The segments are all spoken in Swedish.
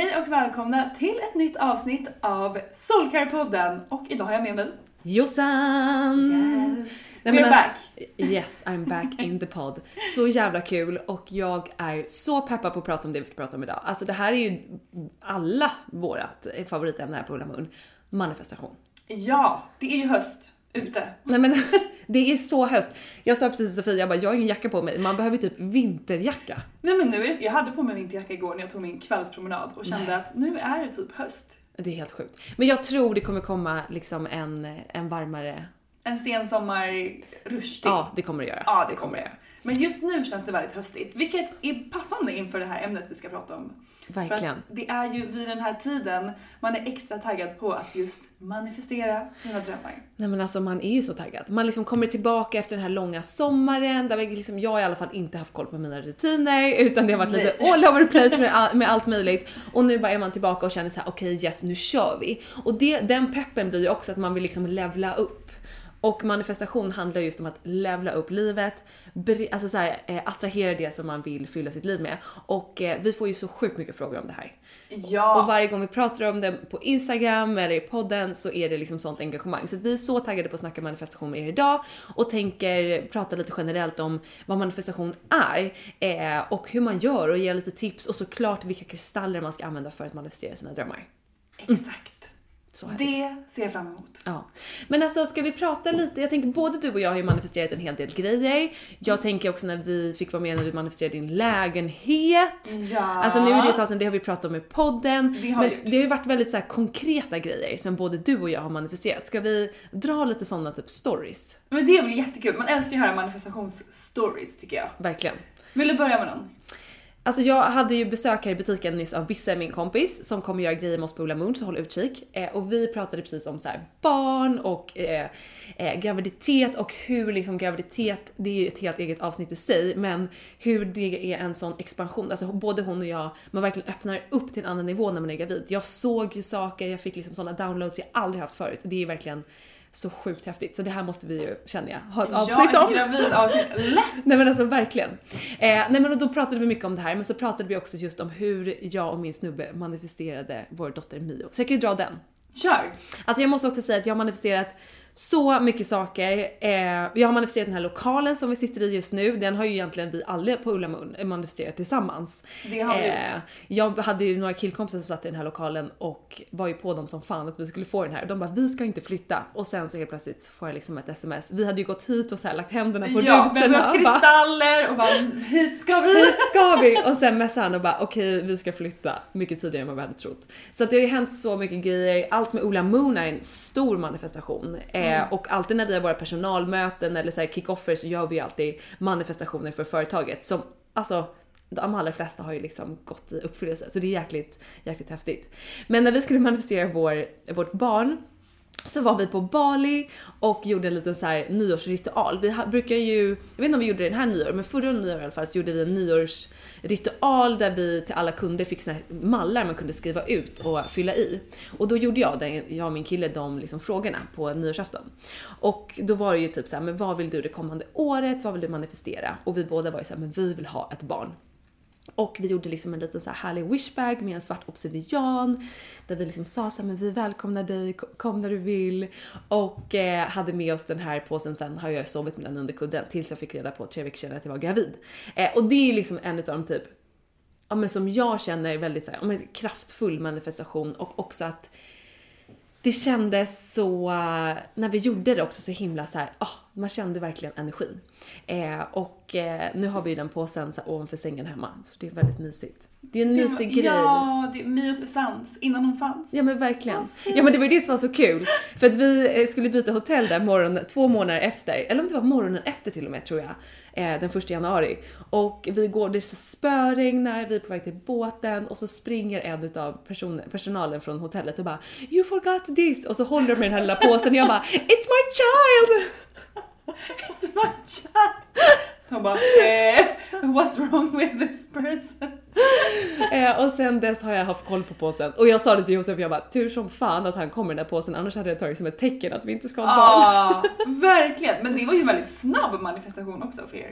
Hej och välkomna till ett nytt avsnitt av Soulcare-podden och idag har jag med mig Jossan! Yes! Nej, men alltså- back! Yes, I'm back in the pod. Så jävla kul och jag är så peppad på att prata om det vi ska prata om idag. Alltså det här är ju alla vårat favoritämne här på Ulla Moon. Manifestation. Ja, det är ju höst ute. Nej men det är så höst. Jag sa precis till Sofia, jag bara jag har ingen jacka på mig. Man behöver typ vinterjacka. Nej men nu är det, jag hade på mig vinterjacka igår när jag tog min kvällspromenad och kände att nu är det typ höst. Det är helt sjukt. Men jag tror det kommer komma liksom en, en varmare... En sen sommar rush Ja, det kommer det göra. Ja, det kommer det. Men just nu känns det väldigt höstigt, vilket är passande inför det här ämnet vi ska prata om. Verkligen. För att det är ju vid den här tiden man är extra taggad på att just manifestera sina drömmar. Nej men alltså man är ju så taggad. Man liksom kommer tillbaka efter den här långa sommaren där liksom, jag i alla fall inte haft koll på mina rutiner utan det har varit lite Nej. all over the place med, all, med allt möjligt. Och nu bara är man tillbaka och känner så här: okej yes nu kör vi. Och det, den peppen blir ju också att man vill liksom levla upp. Och manifestation handlar just om att levla upp livet, alltså så här, eh, attrahera det som man vill fylla sitt liv med. Och eh, vi får ju så sjukt mycket frågor om det här. Ja, Och varje gång vi pratar om det på Instagram eller i podden så är det liksom sånt engagemang. Så vi är så taggade på att snacka manifestation med er idag och tänker prata lite generellt om vad manifestation är eh, och hur man gör och ge lite tips och såklart vilka kristaller man ska använda för att manifestera sina drömmar. exakt. Så. Det ser jag fram emot. Ja. Men alltså ska vi prata lite? Jag tänker både du och jag har ju manifesterat en hel del grejer. Jag tänker också när vi fick vara med när du manifesterade din lägenhet. Ja. Alltså nu är det ett tag sedan, det har vi pratat om i podden. Det har men gjort. det har ju varit väldigt så konkreta grejer som både du och jag har manifesterat. Ska vi dra lite sådana typ stories? Men det är väl jättekul, man älskar ju att höra manifestationsstories tycker jag. Verkligen. Vill du börja med någon? Alltså jag hade ju besök här i butiken nyss av Bisse, min kompis, som kommer göra grejer med oss på Ola Moon, så håll utkik. Eh, och vi pratade precis om så här barn och eh, eh, graviditet och hur liksom graviditet, det är ju ett helt eget avsnitt i sig, men hur det är en sån expansion. Alltså både hon och jag, man verkligen öppnar upp till en annan nivå när man är gravid. Jag såg ju saker, jag fick liksom såna downloads jag aldrig haft förut. Det är verkligen så sjukt häftigt. Så det här måste vi ju, känner jag, ha ett avsnitt ja, om. ett gravidavsnitt. Lätt! Nej men alltså verkligen. Eh, nej men och då pratade vi mycket om det här men så pratade vi också just om hur jag och min snubbe manifesterade vår dotter Mio. Så jag kan ju dra den. Kör! Alltså jag måste också säga att jag har manifesterat Så mycket saker. Eh, jag har manifesterat den här lokalen som vi sitter i just nu. Den har ju egentligen vi alla på Ulla Mun manifesterat tillsammans. Det har vi gjort. Jag hade ju några killkompisar som satt i den här lokalen och var ju på dem som fan att vi skulle få den här. De bara vi ska inte flytta och sen så helt plötsligt får jag liksom ett sms. Vi hade ju gått hit och så här lagt händerna på Ja, rutorna. bara, kristaller och bara hit ska vi! Hit ska vi! Och sen messade han och bara okej vi ska flytta mycket tidigare än vad vi hade trott. Så att det har ju hänt så mycket grejer. Allt med Ola Moon är en stor manifestation. Eh, Mm. och alltid när vi har våra personalmöten eller så här kick-offer så gör vi ju alltid manifestationer för företaget som alltså de allra flesta har ju liksom gått i uppfyllelse så det är jäkligt, jäkligt häftigt. Men när vi skulle manifestera vår, vårt barn så var vi på Bali och gjorde en liten så här nyårsritual. Vi brukar ju, jag vet inte om vi gjorde det den här nyår, men förra nyår i alla fall så gjorde vi en nyårsritual där vi till alla kunder fick såna här mallar man kunde skriva ut och fylla i. Och då gjorde jag, den, jag och min kille, de liksom frågorna på nyårsafton. Och då var det ju typ så här, men vad vill du det kommande året? Vad vill du manifestera? Och vi båda var ju så här, men vi vill ha ett barn. Och vi gjorde liksom en liten så här härlig wishbag med en svart obsidian där vi liksom sa så här, men vi välkomnar dig, kom när du vill. Och eh, hade med oss den här påsen, sen har jag sovit med den under kudden tills jag fick reda på tre veckor senare att jag var gravid. Eh, och det är liksom en av de typ, ja men som jag känner väldigt så här, ja, men kraftfull manifestation och också att det kändes så, eh, när vi gjorde det också så himla så här, ah, man kände verkligen energin. Eh, och eh, nu har vi ju den påsen så här, ovanför sängen hemma, så det är väldigt mysigt. Det är en mysig grej. Ja, det är Mios essens innan hon fanns. Ja men verkligen. Ja men det var ju det som var så kul. För att vi eh, skulle byta hotell där morgonen, två månader efter, eller om det var morgonen efter till och med tror jag, eh, den första januari. Och vi går, det spöregnar, vi är på väg till båten och så springer en utav person, personalen från hotellet och bara “You forgot this” och så håller de med den här lilla påsen och jag bara “It's my child!” Child! Hon bara eh, what's wrong with this person? Eh, och sen dess har jag haft koll på påsen och jag sa det till Josef, jag bara tur som fan att han kommer med den där påsen annars hade jag tagit som ett tecken att vi inte ska ha ett barn. Verkligen. Men det var ju en väldigt snabb manifestation också för er.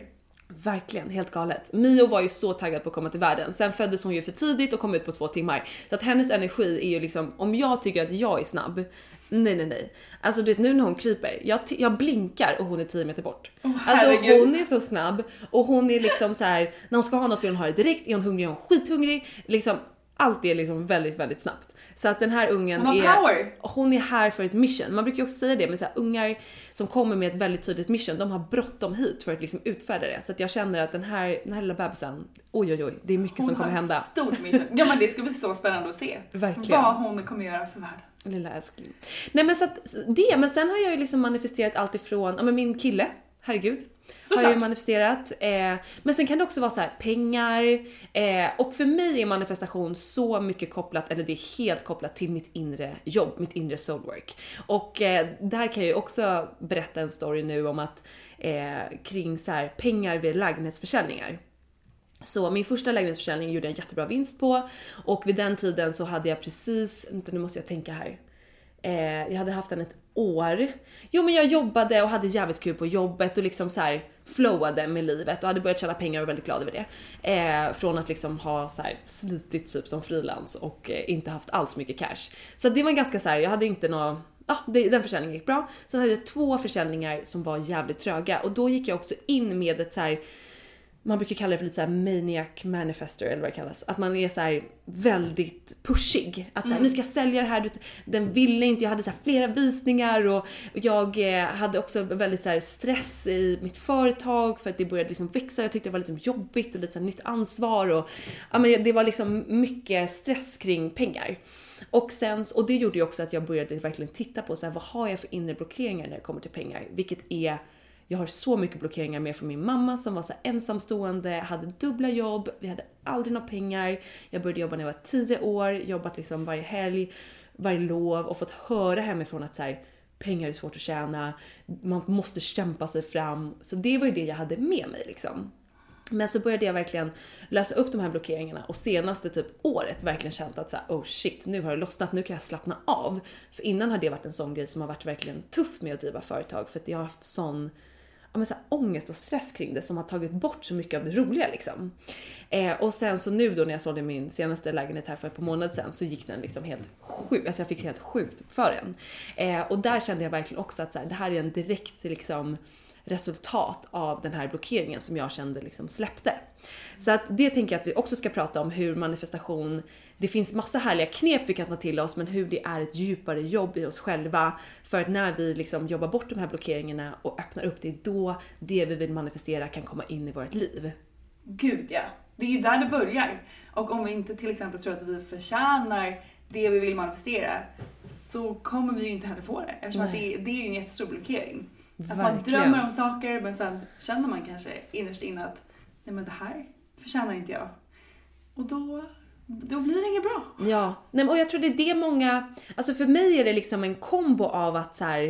Verkligen, helt galet. Mio var ju så taggad på att komma till världen. Sen föddes hon ju för tidigt och kom ut på två timmar. Så att hennes energi är ju liksom, om jag tycker att jag är snabb, nej nej nej. Alltså du vet nu när hon kryper, jag, jag blinkar och hon är 10 meter bort. alltså herregud. hon är så snabb och hon är liksom så här när hon ska ha något vill hon ha det direkt, är hon hungrig är hon skithungrig. Liksom allt är liksom väldigt, väldigt snabbt. Så att den här ungen Hon har är, power. hon är här för ett mission. Man brukar ju också säga det med så här, ungar som kommer med ett väldigt tydligt mission, de har bråttom hit för att liksom utfärda det. Så att jag känner att den här, den här lilla bebisen, oj oj oj, det är mycket Hon som kommer har hända. ett stort mission. Ja men det ska bli så spännande att se. Verkligen. Vad hon kommer göra för världen. Lilla älskling. Nej men så att det, men sen har jag ju liksom manifesterat allt ifrån, ja men min kille, herregud. Har jag Såklart. ju manifesterat. Eh, men sen kan det också vara så här pengar. Eh, och för mig är manifestation så mycket kopplat, eller det är helt kopplat till mitt inre jobb, mitt inre soulwork. Och eh, där kan jag ju också berätta en story nu om att eh, kring så här pengar vid lägenhetsförsäljningar. Så min första lägenhetsförsäljning gjorde jag en jättebra vinst på och vid den tiden så hade jag precis, nu måste jag tänka här. Eh, jag hade haft den ett år. Jo men jag jobbade och hade jävligt kul på jobbet och liksom så här flowade med livet och hade börjat tjäna pengar och var väldigt glad över det. Eh, från att liksom ha så här slitit typ som frilans och eh, inte haft alls mycket cash. Så det var ganska så här, jag hade inte nå Ja, den försäljningen gick bra. Sen hade jag två försäljningar som var jävligt tröga och då gick jag också in med ett så här man brukar kalla det för lite såhär maniac manifester eller vad det kallas. Att man är så här väldigt pushig. Att så här, nu ska jag sälja det här. Den ville inte, jag hade så här flera visningar och jag eh, hade också väldigt så här stress i mitt företag för att det började liksom växa. Jag tyckte det var lite jobbigt och lite så här nytt ansvar och ja, men det var liksom mycket stress kring pengar. Och sen, och det gjorde ju också att jag började verkligen titta på så här, vad har jag för inre blockeringar när det kommer till pengar? Vilket är jag har så mycket blockeringar med från min mamma som var så ensamstående, hade dubbla jobb, vi hade aldrig några pengar. Jag började jobba när jag var 10 år, jobbat liksom varje helg, varje lov och fått höra hemifrån att så här, pengar är svårt att tjäna, man måste kämpa sig fram. Så det var ju det jag hade med mig liksom. Men så började jag verkligen lösa upp de här blockeringarna och senaste typ året verkligen känt att så här, oh shit, nu har det lossnat, nu kan jag slappna av. För innan har det varit en sån grej som har varit verkligen tufft med att driva företag för att jag har haft sån ja, men så här, ångest och stress kring det som har tagit bort så mycket av det roliga liksom. Eh, och sen så nu då när jag sålde min senaste lägenhet här för ett par månader sedan så gick den liksom helt sjukt, alltså jag fick helt sjukt för den. Eh, och där kände jag verkligen också att så här, det här är en direkt liksom resultat av den här blockeringen som jag kände liksom släppte. Så att det tänker jag att vi också ska prata om hur manifestation, det finns massa härliga knep vi kan ta till oss men hur det är ett djupare jobb i oss själva för att när vi liksom jobbar bort de här blockeringarna och öppnar upp det, då det vi vill manifestera kan komma in i vårt liv. Gud ja, det är ju där det börjar. Och om vi inte till exempel tror att vi förtjänar det vi vill manifestera så kommer vi ju inte heller få det eftersom att det, det är ju en jättestor blockering. Att man drömmer om saker men sen känner man kanske innerst inne att nej men det här förtjänar inte jag. Och då, då blir det inget bra. Ja, nej, och jag tror det är det många, alltså för mig är det liksom en kombo av att så här,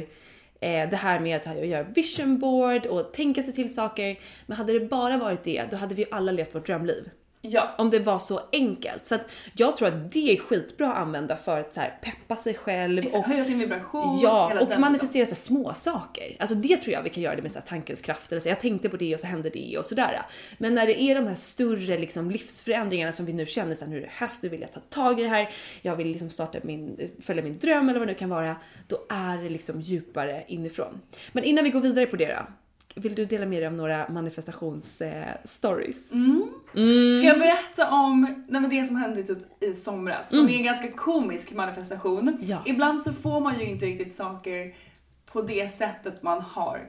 eh, det här med att göra vision board och tänka sig till saker. Men hade det bara varit det, då hade vi alla levt vårt drömliv. Ja. Om det var så enkelt. Så att jag tror att det är skitbra att använda för att så här, peppa sig själv Exakt, och höja sin vibration. Ja, och manifestera så här små saker. Alltså det tror jag vi kan göra det med så här tankens kraft. Eller så jag tänkte på det och så hände det och sådär. Men när det är de här större liksom, livsförändringarna som vi nu känner, så här, nu är det höst, nu vill jag ta tag i det här, jag vill liksom starta min, följa min dröm eller vad det nu kan vara. Då är det liksom djupare inifrån. Men innan vi går vidare på det då. Vill du dela med dig av några manifestationsstories? Eh, stories? Ska jag berätta om nej men det som hände typ i somras, som är en ganska komisk manifestation. Mm. Ja. Ibland så får man ju inte riktigt saker på det sättet man har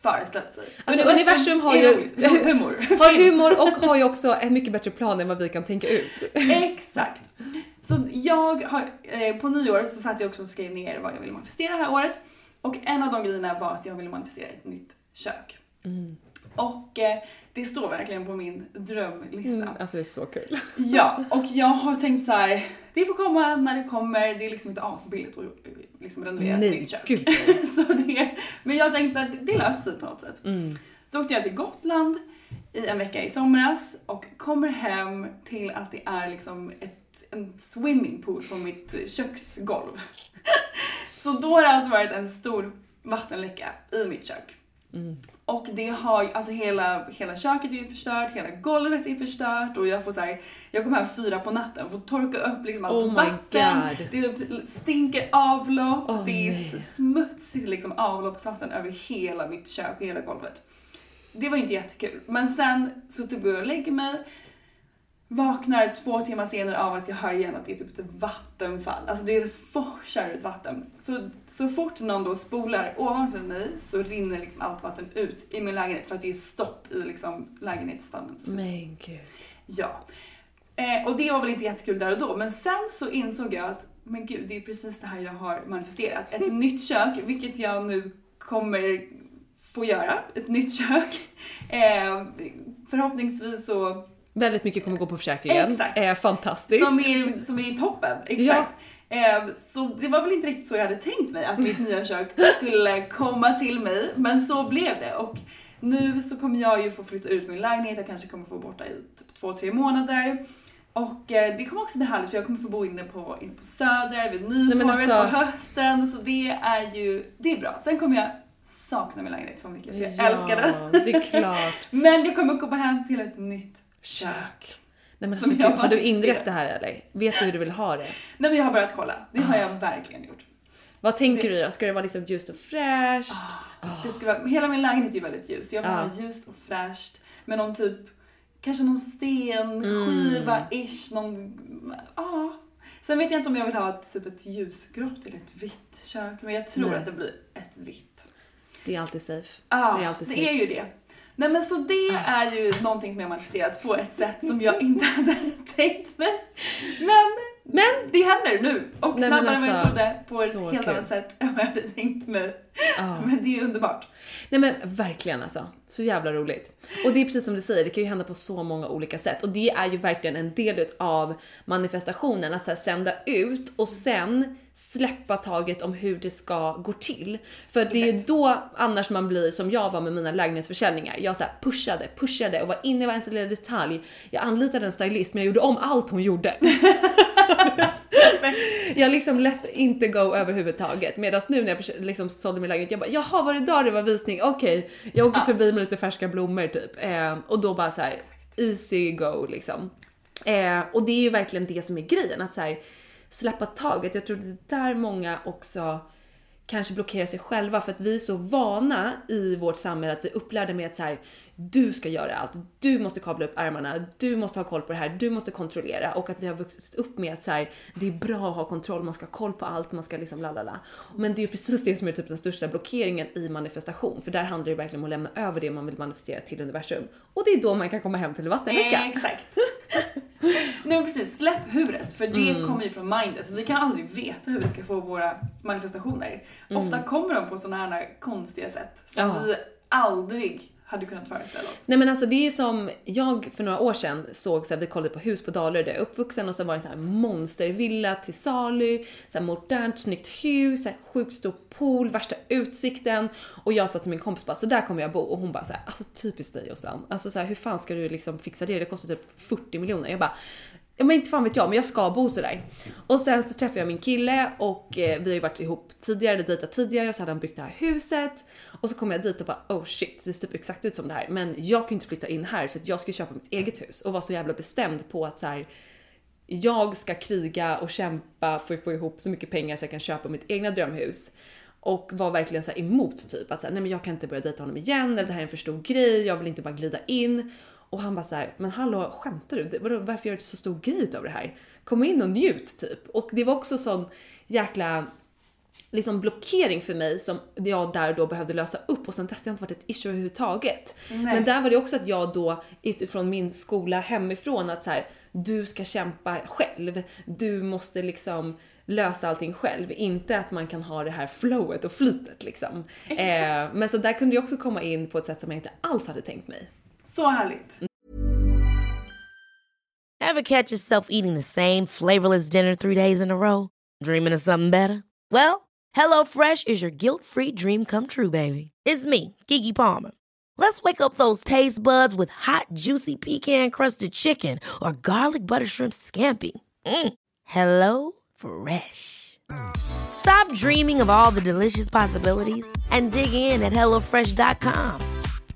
föreställt sig. Alltså, universum har är ju- humor. Har humor och har ju också en mycket bättre plan än vad vi kan tänka ut. Exakt. Så jag har, eh, på nyår så satt jag också och skrev ner vad jag ville manifestera det här året. Och en av de grejerna var att jag ville manifestera ett nytt kök. Och eh, det står verkligen på min drömlista. Alltså det är så kul. Ja, och jag har tänkt så här. det får komma när det kommer, det är liksom inte asbilligt att liksom renovera Nej, nytt kök. gud. så det, men jag tänkte att det löser sig på något sätt. Så åkte jag till Gotland i en vecka i somras och kommer hem till att det är liksom ett, en swimmingpool på mitt köksgolv. så då har det alltså varit en stor vattenläcka i mitt kök. Och det har alltså hela, hela köket är förstört, hela golvet är förstört och jag får så här, jag kommer hem fyra på natten och får torka upp liksom allt Oh vatten. Det stinker avlopp, Åh, det är nej. smutsigt liksom avloppsvatten över hela mitt kök och hela golvet. Det var inte jättekul. Men sen så typ går jag och lägger mig, vaknar två timmar senare av att jag hör igen att det är typ ett vattenfall. Alltså det forsar ut vatten. Så, så fort någon då spolar ovanför mig så rinner liksom allt vatten ut i min lägenhet för att det är stopp i liksom lägenhetsstallens hus. Men gud. Ja. Eh, och det var väl inte jättekul där och då, men sen så insåg jag att men gud, det är precis det här jag har manifesterat. Ett nytt kök, vilket jag nu kommer få göra. Ett nytt kök. Eh, förhoppningsvis så Väldigt mycket kommer gå på försäkringen. Exakt. Eh, fantastiskt. som är, som är toppen, exakt. Eh, så det var väl inte riktigt så jag hade tänkt mig att mitt nya kök skulle komma till mig, men så blev det. Och nu så kommer jag ju få flytta ut min lägenhet, jag kanske kommer få borta i typ två, tre månader. Och eh, det kommer också bli härligt för jag kommer få bo inne på, inne på Söder, vid Nytorget alltså- på hösten. Så det är ju, det är bra. Sen kommer jag sakna min lägenhet så mycket för jag ja, älskar den. det är klart. Men jag kommer komma hem till ett nytt kök. Nej men alltså, gud, har du inrett det här eller? Vet du hur du vill ha det? Nej men jag har börjat kolla. Det har Ah. jag verkligen gjort. Vad tänker du då? Ska det vara liksom ljust och fräscht? Det ska vara, hela min lägenhet är ju väldigt ljus. Jag vill Ja. ha ljust och fräscht. Med någon typ, kanske någon stenskiva ish. Någon, ja. Sen vet jag inte om jag vill ha ett, typ ett ljusgrått eller ett vitt kök. Men jag tror Nej. att det blir ett vitt. Det är alltid safe. Ja, det är alltid det är ju det. Nej men så det Ah. är ju någonting som jag manifesterat på ett sätt som jag inte hade tänkt mig. Men, men det händer nu och Nej, snabbare än vad jag alltså, trodde på ett helt kul. annat sätt än vad jag hade tänkt mig. Ja. Men det är underbart. Nej men verkligen alltså. Så jävla roligt. Och det är precis som du säger, det kan ju hända på så många olika sätt. Och det är ju verkligen en del av manifestationen, att så här, sända ut och sen släppa taget om hur det ska gå till. För det är Exakt. då annars man blir som jag var med mina lägenhetsförsäljningar. Jag så pushade, pushade och var inne i varenda lilla detalj. Jag anlitade en stylist men jag gjorde om allt hon gjorde. jag liksom lätt inte go överhuvudtaget. Medan nu när jag liksom sålde min lägenhet, jag bara jaha var det idag det var visning? Okej, okay. jag åker ja. förbi med lite färska blommor typ. Eh, och då bara så här, easy go liksom. Eh, och det är ju verkligen det som är grejen, att så här, släppa taget. Jag tror det är där många också kanske blockerar sig själva för att vi är så vana i vårt samhälle att vi upplärda med att så här, du ska göra allt, du måste kavla upp ärmarna, du måste ha koll på det här, du måste kontrollera och att vi har vuxit upp med att så här, det är bra att ha kontroll, man ska ha koll på allt, man ska liksom lalala. Men det är ju precis det som är typ den största blockeringen i manifestation, för där handlar det verkligen om att lämna över det man vill manifestera till universum. Och det är då man kan komma hem till en vattenläcka. Eh, exakt. Nej precis, släpp huvudet för det mm. kommer ju från mindet. Vi kan aldrig veta hur vi ska få våra manifestationer. Mm. Ofta kommer de på sådana här konstiga sätt som ja. vi aldrig hade kunnat föreställa oss. Nej men alltså det är som jag för några år sedan såg så här, vi kollade på hus på Dalarö där jag är uppvuxen och så var det en sån här monstervilla till salu, så här modernt snyggt hus, så här sjukt stor pool, värsta utsikten och jag sa till min kompis bara så där kommer jag bo och hon bara så här, alltså typiskt dig och sen. Alltså så här, hur fan ska du liksom fixa det? Det kostar typ 40 miljoner. Jag bara Ja men inte fan vet jag, men jag ska bo sådär. Och sen så träffade jag min kille och eh, vi har ju varit ihop tidigare, dejtat tidigare, och så hade han byggt det här huset. Och så kom jag dit och bara oh shit, det ser typ exakt ut som det här. Men jag kan ju inte flytta in här för att jag ska köpa mitt eget hus och var så jävla bestämd på att så här, jag ska kriga och kämpa för att få ihop så mycket pengar så jag kan köpa mitt egna drömhus. Och var verkligen så emot typ att så här, nej men jag kan inte börja dejta honom igen eller det här är en för stor grej, jag vill inte bara glida in. Och han bara så här, men hallå skämtar du? Vadå, varför gör du så stor grej av det här? Kom in och njut typ. Och det var också sån jäkla liksom blockering för mig som jag där då behövde lösa upp och sen dess har inte varit ett issue överhuvudtaget. Nej. Men där var det också att jag då utifrån min skola hemifrån att så här, du ska kämpa själv. Du måste liksom lösa allting själv, inte att man kan ha det här flowet och flytet liksom. Eh, men så där kunde jag också komma in på ett sätt som jag inte alls hade tänkt mig. Så härligt. Have catch yourself eating the same flavorless dinner three days in a row? Dreaming of something better? Well, Hello Fresh is your guilt-free dream come true, baby. It's me, Gigi Palmer. Let's wake up those taste buds with hot, juicy pecan-crusted chicken or garlic butter shrimp scampi. Mm. Hello Fresh. Stop dreaming of all the delicious possibilities and dig in at HelloFresh.com.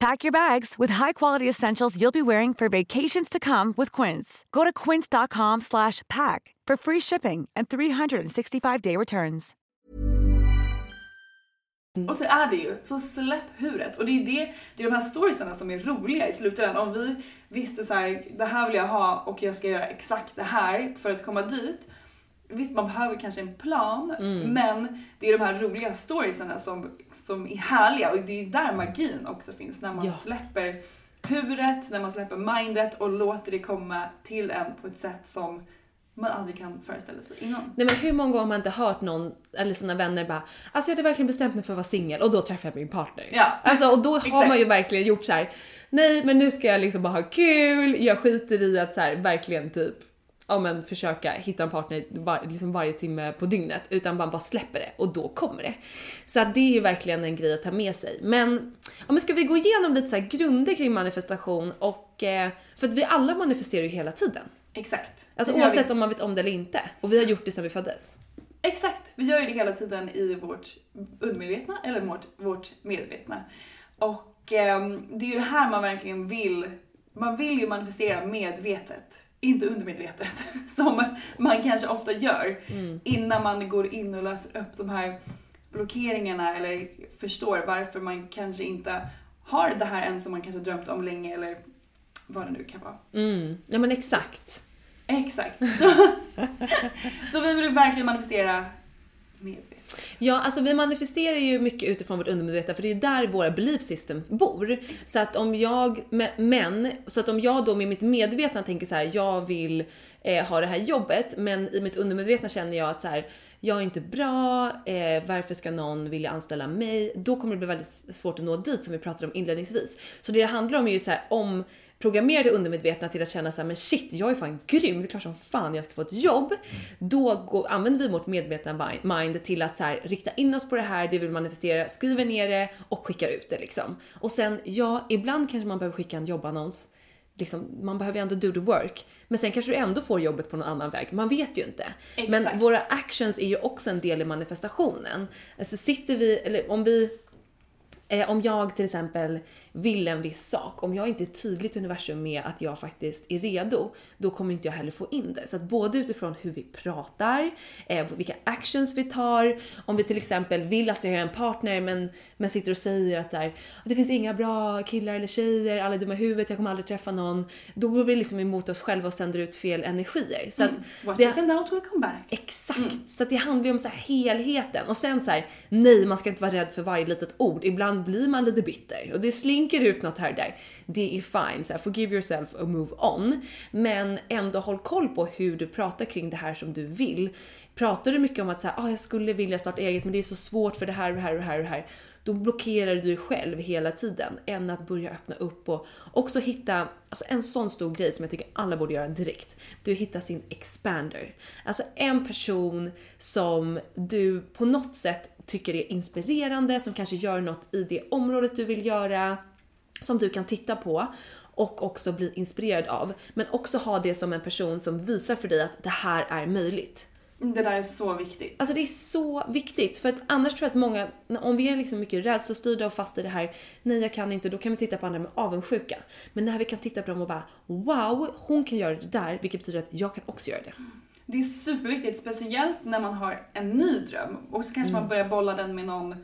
Pack your bags with high-quality essentials you'll be wearing for vacations to come with Quince. Go to quince.com slash pack for free shipping and 365-day returns. Och så är det ju, så släpp huret. Och det är ju det, det är de här storiesarna som är roliga i slutändan. Om vi visste så här, det här vill jag ha och jag ska göra exakt det här för att komma dit. Visst, man behöver kanske en plan, men det är de här roliga storiesarna som, som är härliga och det är där magin också finns. När man Ja. släpper huret, när man släpper mindet och låter det komma till en på ett sätt som man aldrig kan föreställa sig innan. Nej men hur många gånger har man inte hört någon eller sina vänner bara Alltså jag hade verkligen bestämt mig för att vara singel och då träffade jag min partner. Ja. Alltså och då har man ju verkligen gjort så här. Nej men nu ska jag liksom bara ha kul, jag skiter i att så här, verkligen typ ja men försöka hitta en partner var, liksom varje timme på dygnet utan man bara släpper det och då kommer det. Så att det är ju verkligen en grej att ta med sig. Men ja, men ska vi gå igenom lite så här grunder kring manifestation och eh, för att vi alla manifesterar ju hela tiden. Exakt. Alltså oavsett om man vet om det eller inte. Och vi har gjort det sedan vi föddes. Exakt, vi gör ju det hela tiden i vårt undermedvetna eller vårt, vårt medvetna. Och ehm, det är ju det här man verkligen vill, man vill ju manifestera medvetet, inte undermedvetet, som man kanske ofta gör innan man går in och löser upp de här blockeringarna eller förstår varför man kanske inte har det här än som man kanske drömt om länge eller vad det nu kan vara. Mm. Ja men exakt. Exakt. Så, så vi vill verkligen manifestera medvetet. Ja, alltså vi manifesterar ju mycket utifrån vårt undermedvetna för det är ju där våra belief system bor. Så att om jag, me- men, så att om jag då med mitt medvetna tänker så här, jag vill eh, ha det här jobbet, men i mitt undermedvetna känner jag att så här, jag är inte bra, eh, varför ska någon vilja anställa mig? Då kommer det bli väldigt svårt att nå dit som vi pratade om inledningsvis. Så det det handlar om är ju så här, om programmera det undermedvetna till att känna så här, men shit, jag är fan grym, det är klart som fan jag ska få ett jobb. Då går, använder vi vårt medvetna mi- mind till att så här, rikta in oss på det här, det vi vill manifestera, skriver ner det och skickar ut det liksom. Och sen, ja, ibland kanske man behöver skicka en jobbannons. Liksom, man behöver ju ändå do the work. Men sen kanske du ändå får jobbet på någon annan väg. Man vet ju inte. Men Exakt. våra actions är ju också en del i manifestationen. Alltså sitter vi, eller om vi Eh, om jag till exempel vill en viss sak, om jag inte är tydlig till universum med att jag faktiskt är redo, då kommer inte jag heller få in det. Så att både utifrån hur vi pratar, eh, vilka actions vi tar, om vi till exempel vill attrahera en partner men, men sitter och säger att så här, det finns inga bra killar eller tjejer, alla är dumma i huvudet, jag kommer aldrig träffa någon. Då går vi liksom emot oss själva och sänder ut fel energier. Så att What det- you send out will come back. Exakt! Så att det handlar ju om så helheten. Och sen så här, nej man ska inte vara rädd för varje litet ord. Ibland blir man lite bitter och det slinker ut något här och där. Det är fine, så här, forgive yourself and move on. Men ändå håll koll på hur du pratar kring det här som du vill. Pratar du mycket om att så här, ah, jag skulle vilja starta eget men det är så svårt för det här och det här och det här och det här. Då blockerar du dig själv hela tiden. Än att börja öppna upp och också hitta, alltså en sån stor grej som jag tycker alla borde göra direkt. du hittar sin expander. Alltså en person som du på något sätt tycker är inspirerande, som kanske gör något i det området du vill göra, som du kan titta på och också bli inspirerad av. Men också ha det som en person som visar för dig att det här är möjligt. Det där är så viktigt. Alltså det är så viktigt för att annars tror jag att många, om vi är liksom mycket rädslostyrda och fast i det här, nej jag kan inte, då kan vi titta på andra med avundsjuka. Men när vi kan titta på dem och bara wow, hon kan göra det där, vilket betyder att jag kan också göra det. Det är superviktigt, speciellt när man har en ny dröm och så kanske man börjar bolla den med någon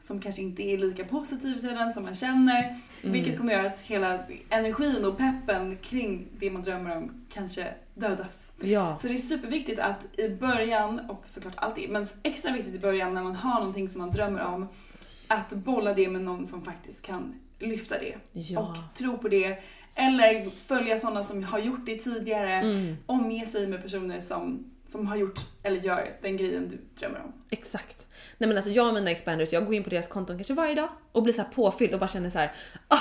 som kanske inte är lika positiv den som man känner. Vilket kommer göra att hela energin och peppen kring det man drömmer om kanske dödas. Ja. Så det är superviktigt att i början, och såklart alltid, men extra viktigt i början när man har någonting som man drömmer om, att bolla det med någon som faktiskt kan lyfta det. Ja. Och tro på det. Eller följa sådana som har gjort det tidigare. Mm. Omge sig med personer som, som har gjort eller gör den grejen du drömmer om. Exakt. Nej men alltså jag och mina expanders, jag går in på deras konton kanske varje dag och blir så här påfylld och bara känner så här: ah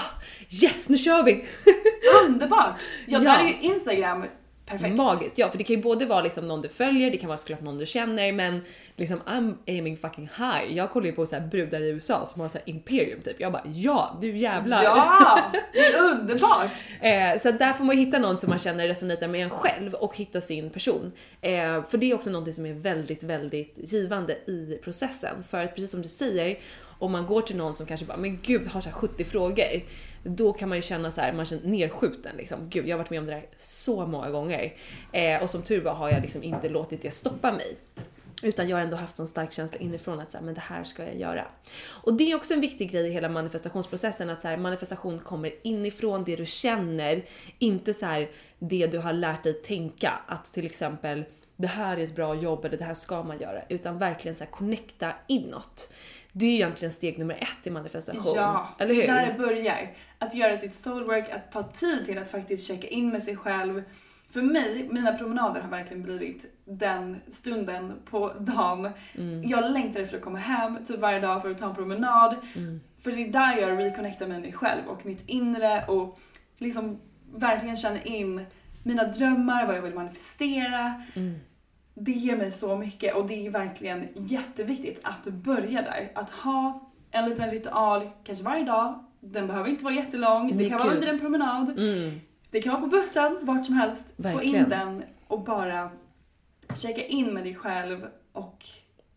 yes nu kör vi! Underbart! Ja, Ja. där är ju Instagram perfekt. Magiskt. Ja, för det kan ju både vara liksom någon du följer, det kan vara såklart någon du känner, men liksom I'm aiming fucking high. Jag kollar ju på så brudar i USA som har så här imperium typ. Jag bara ja, du jävlar. Ja! Det är underbart! Eh, så där får man hitta någon som man känner resonerar med en själv och hitta sin person. Eh, för det är också någonting som är väldigt, väldigt givande i processen. För att precis som du säger, om man går till någon som kanske bara, men gud har så här 70 frågor. Då kan man ju känna så här, man känner nerskjuten liksom. Gud, jag har varit med om det där så många gånger. Eh, och som tur var har jag liksom inte låtit det stoppa mig. Utan jag har ändå haft en stark känsla inifrån att så här, men det här ska jag göra. Och det är också en viktig grej i hela manifestationsprocessen att så här, manifestation kommer inifrån det du känner, inte så här det du har lärt dig tänka. Att till exempel det här är ett bra jobb eller det här ska man göra. Utan verkligen så här connecta inåt. Det är ju egentligen steg nummer ett i manifestation. Ja, eller hur? där det börjar. Att göra sitt soulwork, att ta tid till att faktiskt checka in med sig själv. För mig, mina promenader har verkligen blivit den stunden på dagen. Mm. Jag längtar efter att komma hem typ varje dag för att ta en promenad. Mm. För det är där jag reconnectar med mig själv och mitt inre och liksom verkligen känner in mina drömmar, vad jag vill manifestera. Mm. Det ger mig så mycket och det är verkligen jätteviktigt att börja där. Att ha en liten ritual, kanske varje dag. Den behöver inte vara jättelång. Det Det, kan vara kul. under en promenad. Mm. Det kan vara på bussen, vart som helst. Få Verkligen. in den och bara checka in med dig själv och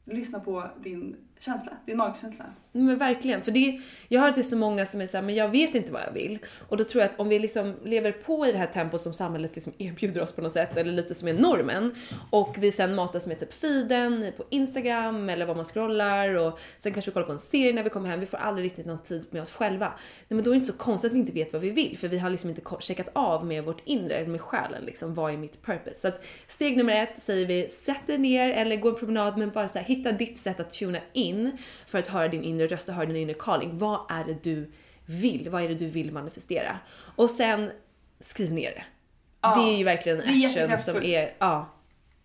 lyssna på din känsla, din magkänsla. Mm, men verkligen, för det, jag har hört det så många som är såhär, men jag vet inte vad jag vill. Och då tror jag att om vi liksom lever på i det här tempot som samhället liksom erbjuder oss på något sätt, eller lite som är normen, och vi sen matas med typ feeden på Instagram eller vad man scrollar och sen kanske vi kollar på en serie när vi kommer hem, vi får aldrig riktigt någon tid med oss själva. Nej men då är det inte så konstigt att vi inte vet vad vi vill, för vi har liksom inte checkat av med vårt inre, med själen liksom, vad är mitt purpose? Så att steg nummer ett säger vi, sätt dig ner eller gå en promenad men bara så här, hitta ditt sätt att tuna in för att höra din inre röst och höra din inre calling. Vad är det du vill? Vad är det du vill manifestera? Och sen skriv ner det. Ja, det är ju verkligen en action som är, ja.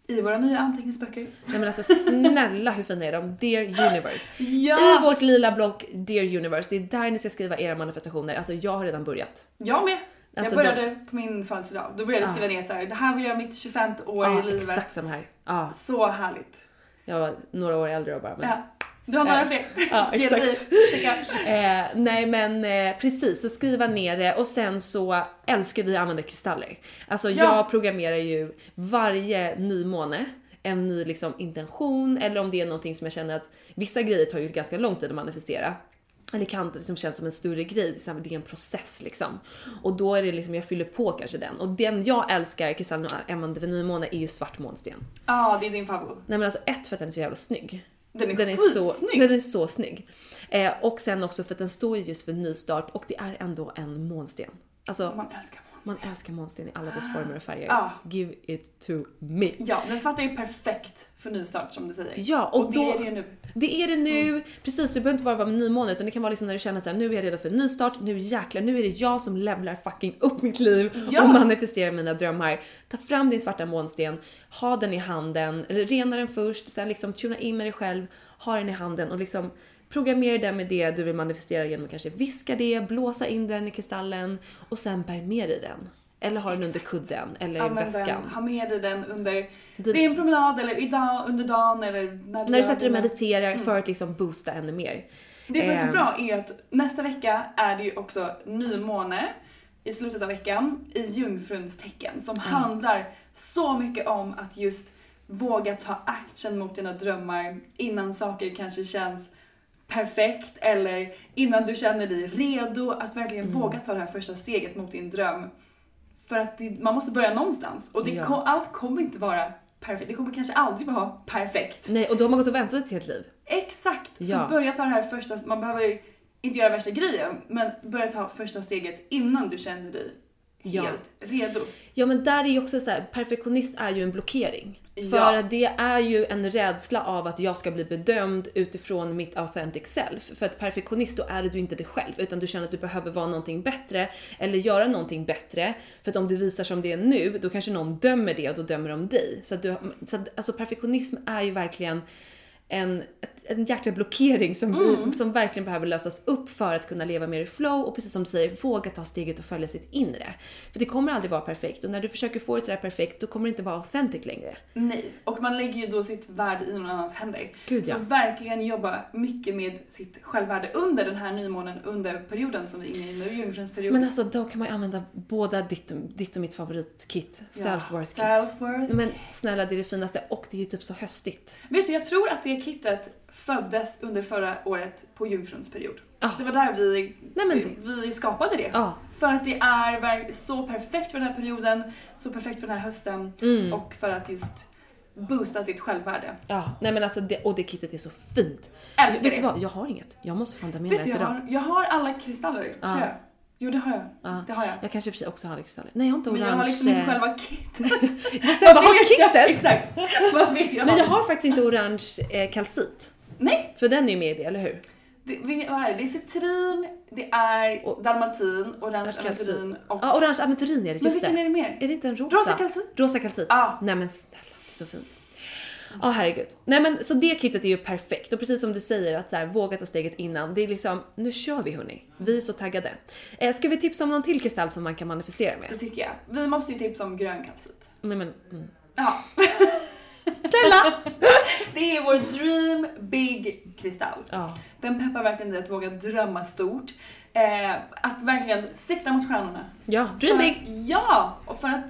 I våra nya anteckningsböcker. Nej men alltså snälla hur fina är de? Dear Universe. Ja! I vårt lila block Dear Universe, det är där ni ska skriva era manifestationer. Alltså jag har redan börjat. Jag med. Alltså, jag började på min födelsedag. Då började jag skriva ner så här. det här vill jag mitt 25 år Ja, i livet. exakt som här. Ja, Så härligt. jag var några år äldre och bara men Ja. Du har några Eh, fler? ja, exakt. Eh, nej men eh, precis, så skriva ner det och sen så älskar vi att använda kristaller. Alltså Ja. jag programmerar ju varje nymåne en ny liksom, intention eller om det är någonting som jag känner att vissa grejer tar ju ganska lång tid att manifestera. Eller kan liksom känns som en större grej, det är en process liksom. Och då är det liksom, jag fyller på kanske den. Och den jag älskar, kristallen och använder vid nymåne är ju svart månsten. Ja, det är din favorit. Nej men alltså ett för att den är så jävla snygg. Den är den är så, skitsnygg. den är så snygg. Eh, och sen också för att den står ju just för nystart och det är ändå en månsten. Alltså Man älskar man monster. älskar månsten i alla dess former och färger. Ja. Give it to me. Ja, den svarta är perfekt för nystart som du säger. Ja, och, och det då, är det ju nu. Det är det nu. Precis, det behöver inte bara vara med nymåne utan det kan vara liksom när du känner såhär, nu är jag redo för en nystart, nu jäklar, nu är det jag som levlar fucking upp mitt liv Ja. och manifesterar mina drömmar. Ta fram din svarta månsten, ha den i handen, rena den först, sen liksom tuna in med dig själv, ha den i handen och liksom programmera den med det du vill manifestera genom att kanske viska det, blåsa in den i kristallen och sen bär med dig den. Eller ha den under kudden eller i Använd väskan. den, ha med dig den under Det- din promenad eller idag, under dagen eller när du När du sätter dig och mediterar för att liksom boosta ännu mer. Det som är så Ehm. bra är att nästa vecka är det ju också nymåne i slutet av veckan i jungfruns tecken som handlar så mycket om att just våga ta action mot dina drömmar innan saker kanske känns perfekt eller innan du känner dig redo att verkligen Mm. våga ta det här första steget mot din dröm. För att det, man måste börja någonstans och det Ja. allt kommer inte vara perfekt. Det kommer kanske aldrig vara perfekt. Nej, och då har man gått och väntat ett helt liv. Exakt! Ja. Så börja ta det här första, man behöver inte göra värsta grejen, men börja ta första steget innan du känner dig Ja. helt redo. Ja men där är ju också så här, perfektionist är ju en blockering. Ja. För att det är ju en rädsla av att jag ska bli bedömd utifrån mitt authentic self. För att perfektionist då är du inte dig själv utan du känner att du behöver vara någonting bättre eller göra någonting bättre. För att om du visar som det är nu då kanske någon dömer det och då dömer de dig. Så att du, så att, alltså perfektionism är ju verkligen en, ett, en jäkla blockering som, vi, som verkligen behöver lösas upp för att kunna leva mer i flow och precis som du säger, våga ta steget och följa sitt inre. För det kommer aldrig vara perfekt och när du försöker få det till det perfekt då kommer det inte vara authentic längre. Nej, och man lägger ju då sitt värde i någon annans händer. Gud, så ja. verkligen jobba mycket med sitt självvärde under den här nymånen, under perioden som vi är inne i nu, jungfruns period. Men alltså då kan man ju använda båda ditt, och- ditt och mitt favoritkit, Ja, self-worth kit. self-worth. Men snälla det är det finaste och det är ju typ så höstigt. Vet du, jag tror att det kittet föddes under förra året på jungfruns period. Ah. Det var där vi, Nej, men vi, vi skapade det. Ja. För att det är så perfekt för den här perioden, så perfekt för den här hösten Mm. och för att just boosta sitt självvärde. Ja, nej men alltså det, och det kittet är så fint. Älskar Vet det. du vad, jag har inget. Jag måste fan ta med du, jag idag. har, jag har alla kristaller, tror jag. Jo, det har jag. Ja. Det har jag. Jag kanske i och för sig också har kristaller. Nej jag har inte Men orange. jag har liksom inte själva kittet. Måste jag ha kittet? Exakt. Vad vill jag Men jag har faktiskt inte orange eh, kalcit. Nej, För den är ju med i det, eller hur? det, vad är det? Det är citrin, det är Och- dalmatin, orange aventurin och... Ja, orange aventurin är det, Men just vilken det. är det mer? Är det inte en rosa? Rosa kalcit? Rosa kalcit. Ja. Nej men snälla, det är så fint. Ja herregud. Nej men så det kittet är ju perfekt och precis som du säger att så här, våga ta steget innan. Det är liksom, nu kör vi hörni. Vi är så taggade. Eh, ska vi tipsa om någon till kristall som man kan manifestera Det med? tycker jag. Vi måste ju tipsa om grön kalcit. Nej men, mm. Ja. Snälla! Det är vår dream big kristall. Ja. Den peppar verkligen dig att våga drömma stort. Eh, att verkligen sikta mot stjärnorna. Ja, dream För big! Att, ja! Och för att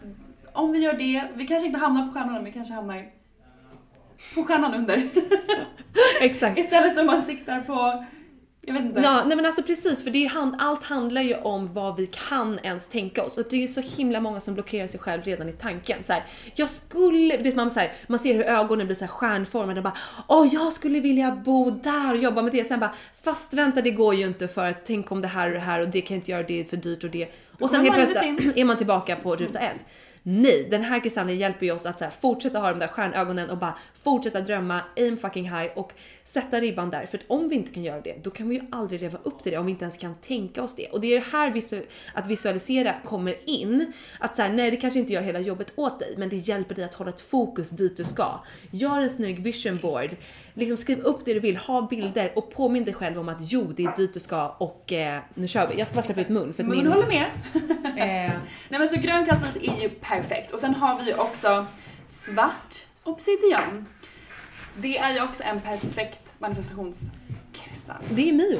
om vi gör det, vi kanske inte hamnar på stjärnorna, men vi kanske hamnar på stjärnan under. Exakt. Istället om man siktar på, jag vet inte. Ja, nej men alltså precis, för det är hand, allt handlar ju om vad vi kan ens tänka oss. Och det är ju så himla många som blockerar sig själv redan i tanken. Så här, jag skulle, vet man, så här, man ser hur ögonen blir så här stjärnformade och bara Åh, jag skulle vilja bo där och jobba med det. Sen bara, fast vänta det går ju inte för att tänk om det här och det här och det kan jag inte göra, det är för dyrt och det. Och sen helt plötsligt är man tillbaka på ruta ett. Nej, den här kristallen hjälper ju oss att så här, fortsätta ha de där stjärnögonen och bara fortsätta drömma, aim fucking high och sätta ribban där. För att om vi inte kan göra det, då kan vi ju aldrig leva upp till det om vi inte ens kan tänka oss det. Och det är det här visu- att visualisera kommer in. Att så här, nej det kanske inte gör hela jobbet åt dig, men det hjälper dig att hålla ett fokus dit du ska. Gör en snygg vision board, liksom skriv upp det du vill, ha bilder och påminn dig själv om att jo, det är dit du ska och eh, nu kör vi. Jag ska bara släppa ut mun för att Mun min... håller med. Eh, Nej men så grön kalcit är ju perfekt. Och sen har vi ju också svart obsidian. Det är ju också en perfekt manifestationskristall. det är Mio.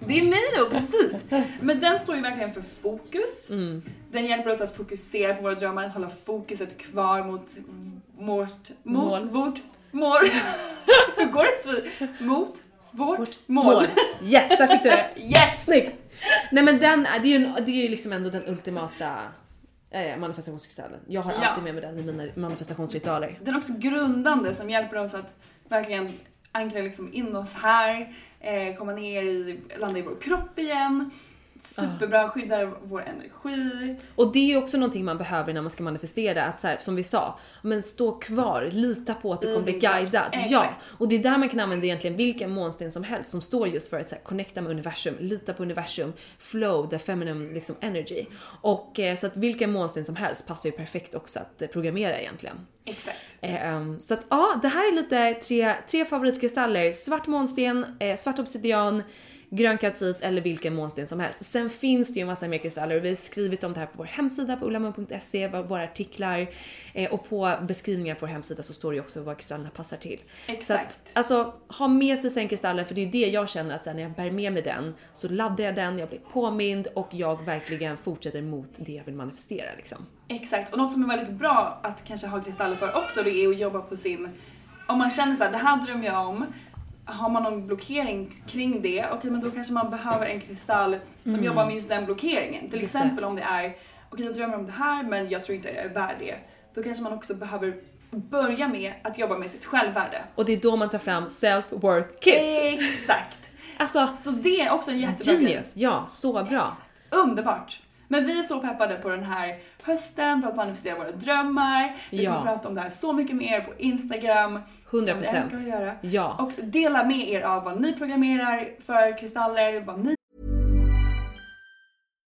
Det är Mio, precis! Men den står ju verkligen för fokus. Mm. Den hjälper oss att fokusera på våra drömmar, att hålla fokuset kvar mot. Mål. Mot vårt mål. Hur går det Svi? Mot vårt, Vårt mål. mål. Yes, där fick du det! Yes! Snyggt! Nej men den, det är ju, det är ju liksom ändå den ultimata eh, manifestationskristallen. Jag har Ja. alltid med mig den i mina manifestationsritualer. Den är också grundande som hjälper oss att verkligen ankra liksom in oss här, eh, komma ner i, landa i vår kropp igen. Superbra, skyddar vår energi. Och det är ju också någonting man behöver när man ska manifestera. Att så här, som vi sa, men stå kvar, lita på att du kommer bli guidad. Exakt. Ja, och det är där man kan använda egentligen vilken månsten som helst som står just för att så här, connecta med universum, lita på universum, flow, the feminine liksom energy. Och eh, så att vilken månsten som helst passar ju perfekt också att eh, programmera egentligen. Exakt. Eh, um, så att ja, det här är lite tre, tre favoritkristaller. Svart månsten, eh, svart obsidian, grön kalcit eller vilken månsten som helst. Sen finns det ju en massa mer kristaller och vi har skrivit om det här på vår hemsida på ullamun.se, våra artiklar eh, och på beskrivningar på vår hemsida så står det ju också vad kristallerna passar till. Exakt. Så att, alltså ha med sig sen kristaller för det är det jag känner att sen när jag bär med mig den så laddar jag den, jag blir påmind och jag verkligen fortsätter mot det jag vill manifestera liksom. Exakt. Och något som är väldigt bra att kanske ha kristaller för också det är att jobba på sin... Om man känner så här, det här drömmer jag om. Har man någon blockering kring det, okej men då kanske man behöver en kristall som jobbar med just den blockeringen. Till Just det. exempel om det är, okej jag drömmer om det här men jag tror inte jag är värd det. Då kanske man också behöver börja med att jobba med sitt självvärde. Och det är då man tar fram self-worth kit. Exakt! Alltså, Så det är också en jättebra genius! Ja, så bra. Underbart! Men vi är så peppade på den här hösten för att manifestera våra drömmar. Vi Ja. kommer prata om det här så mycket mer på Instagram. 100%. Som vi älskar att göra. Ja. Och dela med er av vad ni programmerar för kristaller, vad ni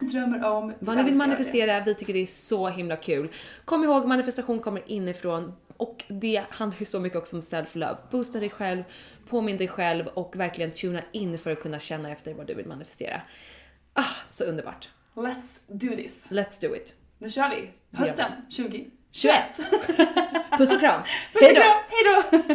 Drömmer om. Vad ni vill manifestera, vi tycker det är så himla kul. Kom ihåg, manifestation kommer inifrån och det handlar ju så mycket också om self-love. Boosta dig själv, påminn dig själv och verkligen tuna in för att kunna känna efter vad du vill manifestera. Ah, så underbart. Let's do this. Let's do it. Nu kör vi. Hösten 2021. 21. Puss och kram. Puss och kram. Hej då!